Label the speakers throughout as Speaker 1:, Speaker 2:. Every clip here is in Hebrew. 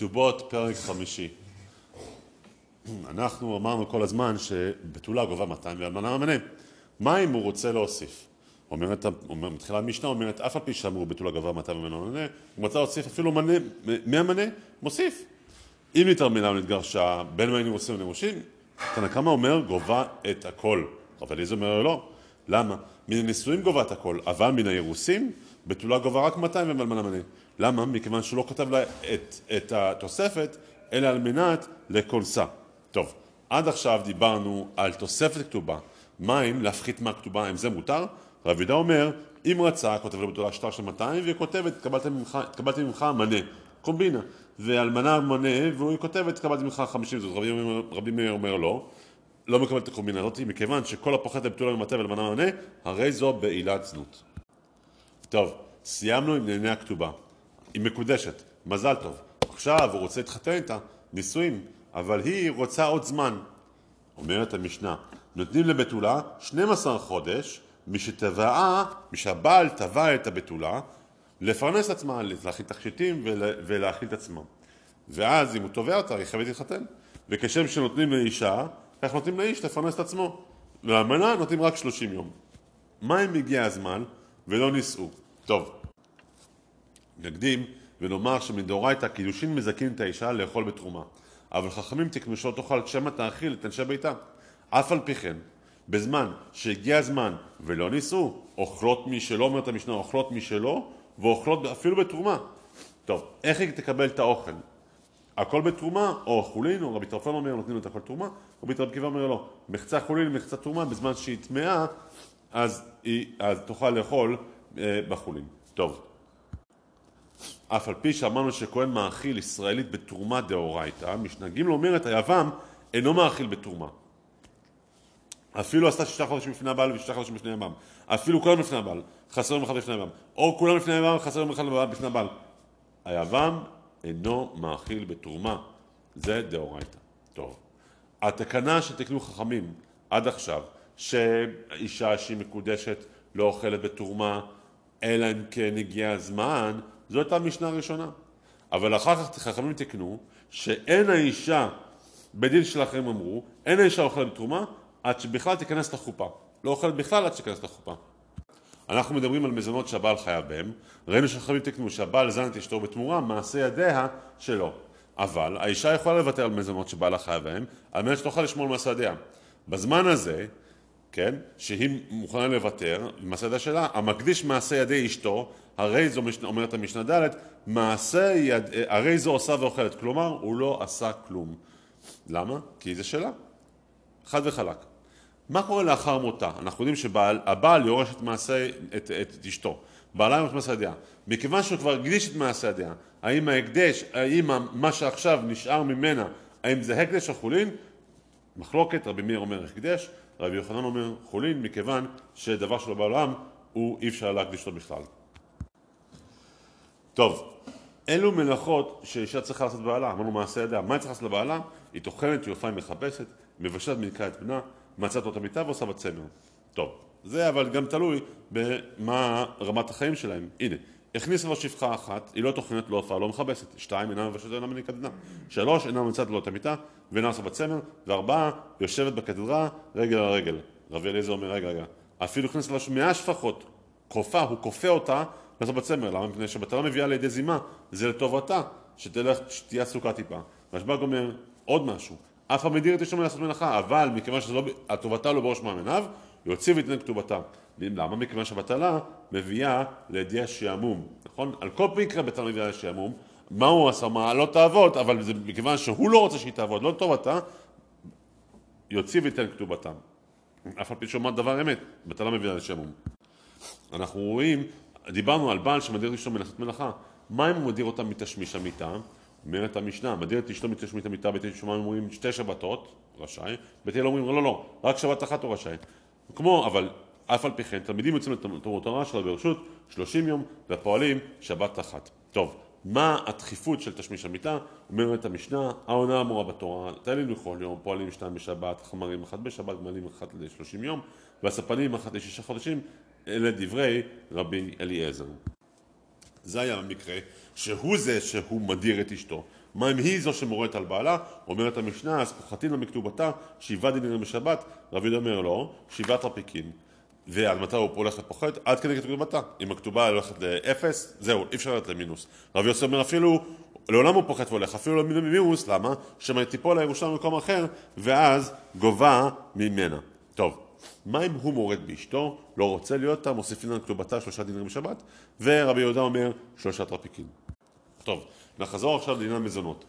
Speaker 1: כתובות פרק חמישי. אנחנו אמרנו כל הזמן שבתולה גובה 200 ואלמנה ממנה. מה אם הוא רוצה להוסיף? אומרת, אומר, מתחילה המשנה אומרת, אף על פי שאמרו בתולה גובה 200 ומנה ממנה, הוא מצא להוסיף אפילו מנה, מי המנה? מוסיף. אם נתרמלה ונתגרשה, בין מים עושים ונמושים, תנא קמא אומר גובה את הכל. רב אליעזר אומר לא. למה? מן הנישואים גובה את הכל, אבל מן האירוסים בתולה גובה רק 200 ואלמנה מנה. למה? מכיוון שהוא לא כותב לה את, את התוספת, אלא על מנת לכונסה. טוב, עד עכשיו דיברנו על תוספת כתובה. מה אם להפחית מהכתובה, אם זה מותר? רב יהודה אומר, אם רצה, כותב לו בתורה שטר של 200, והיא כותבת, התקבלתי ממך מנה, קומבינה. ואלמנה מנה, והוא כותב, התקבלתי ממך 50 זאת. רבי, רבי מאיר אומר לא, לא מקבל את הקומבינה הזאת, מכיוון שכל הפוחת לבתולה ממטה ואלמנה מנה, הרי זו בעילת זנות. טוב, סיימנו עם ענייני הכתובה. היא מקודשת, מזל טוב. עכשיו הוא רוצה להתחתן איתה, נישואים, אבל היא רוצה עוד זמן. אומרת המשנה, נותנים לבתולה 12 חודש משתבעה, משהבעל תבע את הבתולה, לפרנס עצמה, להכין תכשיטים ולהכין את עצמה. ואז אם הוא תובע אותה, היא חייבת להתחתן. וכשם שנותנים לאישה, כך נותנים לאיש לפרנס את עצמו. לאמנה נותנים רק 30 יום. מה אם הגיע הזמן ולא נישאו? טוב, נקדים ונאמר שמדאורייתא קידושין מזכים את האישה לאכול בתרומה. אבל חכמים תקנו שלא תאכל שמא תאכיל את אנשי ביתה. אף על פי כן, בזמן שהגיע הזמן ולא נישאו, אוכלות משלו, אומרת המשנה, אוכלות משלו, ואוכלות אפילו בתרומה. טוב, איך היא תקבל את האוכל? הכל בתרומה, או חולין, או רבי טרפון אומר, נותנים לו את הכל תרומה, רבי טרפון אומר לא, מחצה חולין ומחצה תרומה, בזמן שהיא טמאה, אז אז תוכל לאכול אה, בחולין. טוב. אף על פי שאמרנו שכהן מאכיל ישראלית בתרומה דאורייתא, משנה ג' אומרת, היבם אינו מאכיל בתרומה. אפילו עשתה שישה חודשים לפני הבעל ושישה חודשים לפני ימם. אפילו כולם לפני הבעל, חסרים אחד לפני ימם. או כולם לפני ימם, חסרים אחד לפני הבעל. היבם אינו מאכיל בתרומה. זה דאורייתא. טוב. התקנה שתקנו חכמים עד עכשיו, שאישה שהיא מקודשת לא אוכלת בתרומה, אלא אם כן הגיע הזמן, זו הייתה המשנה הראשונה. אבל אחר כך חכמים תקנו שאין האישה, בדין של אחרים אמרו, אין האישה אוכלת בתרומה עד שבכלל תיכנס לחופה. לא אוכלת בכלל עד שתיכנס לחופה. אנחנו מדברים על מזונות שהבעל חייב בהם, ראינו שחכמים תקנו שהבעל זן את אשתו בתמורה, מעשה ידיה שלו. אבל האישה יכולה לוותר על מזונות שבעלה חייב בהם, על מנת שתוכל לשמור על מעשה ידיה. בזמן הזה, כן, שהיא מוכנה לוותר, ידיה שלה, המקדיש מעשה ידי אשתו, הרי זו אומרת המשנה ד', מעשה יד... הרי זו עושה ואוכלת, כלומר הוא לא עשה כלום. למה? כי זה שלה. חד וחלק. מה קורה לאחר מותה? אנחנו יודעים שהבעל יורש את מעשה, את, את, את אשתו. בעלה יורש מעשה הדעה. מכיוון שהוא כבר הקדיש את מעשה הדעה, האם ההקדש, האם מה שעכשיו נשאר ממנה, האם זה הקדש או חולין? מחלוקת, רבי מאיר אומר הקדש, רבי יוחנן אומר חולין, מכיוון שדבר שלא בעולם הוא אי אפשר להקדיש אותו בכלל. טוב, אלו מלאכות שאישה צריכה לעשות בעלה, אמרנו מעשה ידיה, מה היא צריכה לעשות לבעלה? היא טוחנת, היא היא מחפשת, מבשלת מנקה את בנה, מצאת אותה מיטה ועושה בת צמר. טוב, זה אבל גם תלוי במה רמת החיים שלהם. הנה, הכניסה לו שפחה אחת, היא לא טוחנת, לא הופעה, לא מכבסת. שתיים, אינה מבשלת, אינה מניקה בנה. שלוש, אינה מצאת לו את המיטה ואינה עושה בת צמר. וארבעה, יושבת בקתדרה, רגל על רגל. רבי אליעזר אומר, רגע, רגע, אפילו הכניסה לו מאה שפחות, כופה, הוא כופה אותה לעשות בצמר, למה? מפני שבתלה מביאה לידי זימה, זה לטובתה, שתהיה עסוקה טיפה. והשב"ג אומר עוד משהו, אף המדיר את אשתו מלעשות מלאכה, אבל מכיוון שהטובתה לא בראש מאמיניו, יוציא ויתן כתובתה. למה? מכיוון שבטלה מביאה לידי השעמום, נכון? על כל מקרה בטלה מביאה לידי השעמום, מה הוא עשה? מה? לא תעבוד, אבל זה מכיוון שהוא לא רוצה שהיא תעבוד, לא לטובתה, יוציא ויתן כתובתה. אף על פי שאומר דבר אמת, בטלה מביאה לשעמום. אנחנו רואים דיברנו על בעל שמדיר את אשתו מלאכה. מה אם הוא מדיר אותה מתשמיש המיטה? אומרת המשנה, מדיר את אשתו מתשמיש המיטה, בית שמיים אומרים שתי שבתות, רשאי, בית הלל אומרים לא, לא, רק שבת אחת הוא רשאי. כמו, אבל אף על פי כן, תלמידים יוצאים לתלמוד תורה שלה ברשות 30 יום, ופועלים שבת אחת. טוב, מה הדחיפות של תשמיש המיטה? אומרת המשנה, העונה אמורה בתורה, תהלילים לכל יום, פועלים שתיים בשבת, חמרים אחת בשבת, גמלים אחת ל-30 יום, והספנים אחת לשישה חודשים, אלה דברי רבי אליעזר. זה היה המקרה שהוא זה שהוא מדיר את אשתו. מה אם היא זו שמורית על בעלה? אומרת המשנה, אז פוחתין מכתובתה, שבעה דינרים בשבת, רבי יהודה אומר לא, שבעה טרפיקין. ועד מתי הוא הולך ופוחת? עד כדי כתובתה. אם הכתובה הולכת לאפס, זהו, אי אפשר ללכת למינוס. רבי יוסי אומר אפילו, לעולם הוא פוחת והולך, אפילו לא למינוס, למה? שמא תיפול הירושה במקום אחר, ואז גובה ממנה. טוב, מה אם הוא מורד באשתו, לא רוצה להיות אותה, מוסיפים על כתובתה שלושה דינרים בשבת, ורבי יהודה אומר שלושה טרפיקים. טוב, נחזור עכשיו לעניין המזונות.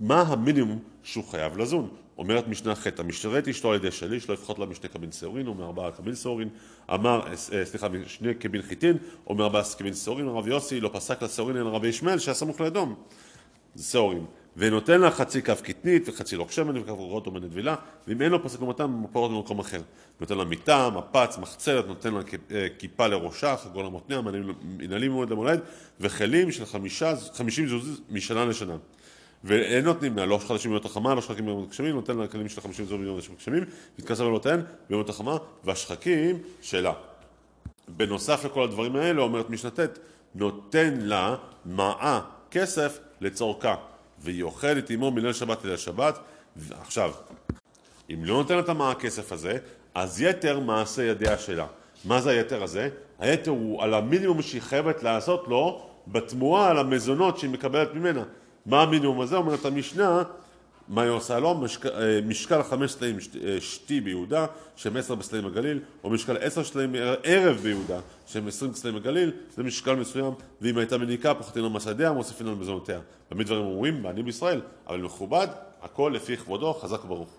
Speaker 1: מה המינימום שהוא חייב לזון? אומרת משנה ח' המשתרת אשתו על ידי שליש, לא יפחות לה משני קבין שעורין, או מארבעה קבין שעורין, אמר, אה, סליחה, משני קבין חיטין, או מארבעה קבין שעורין, הרב יוסי לא פסק לשעורין אלא רבי ישמעאל שהיה סמוך לידום. שעורין. ונותן לה חצי כף קטנית וחצי לוק שמן וכף רוחות או מנדבילה, ואם אין לו פסק במתם, מפורת במקום אחר. נותן לה מיטה, מפץ, מחצלת, נותן לה אה, כיפה לראשה, חגול למותניה, מנהלים ממועד למולד, וכלים של חמישה, חמישים זוז משנה לשנה. ואין נותנים לה, לא חדשים ביום החמה, לא שחקים ביום הגשמים, נותן לה כלים של חמישים זוז ביום הגשמים, מתכסה ולותן ביום החמה, והשחקים שלה. בנוסף לכל הדברים האלה, אומרת משנה ט', נותן לה מעה כסף לצורכה. והיא אוכלת עמו מליל שבת ליל שבת. עכשיו, אם לא נותנת לה הכסף הזה, אז יתר מעשה ידיה שלה. מה זה היתר הזה? היתר הוא על המינימום שהיא חייבת לעשות לו בתמורה על המזונות שהיא מקבלת ממנה. מה המינימום הזה? אומרת המשנה, מה היא עושה לו? משק, אה, משקל חמש סלעים אה, שתי ביהודה, שהם עשר בסלעים בגליל, או משקל עשר סלעים ערב ביהודה, שהם עשרים בסלעים בגליל, זה משקל מסוים, ואם הייתה מניקה, פוחתים על מסעדיה, מוסיפים על מזונותיה. תמיד דברים אומרים, ואני בישראל, אבל מכובד, הכל לפי כבודו, חזק וברוך.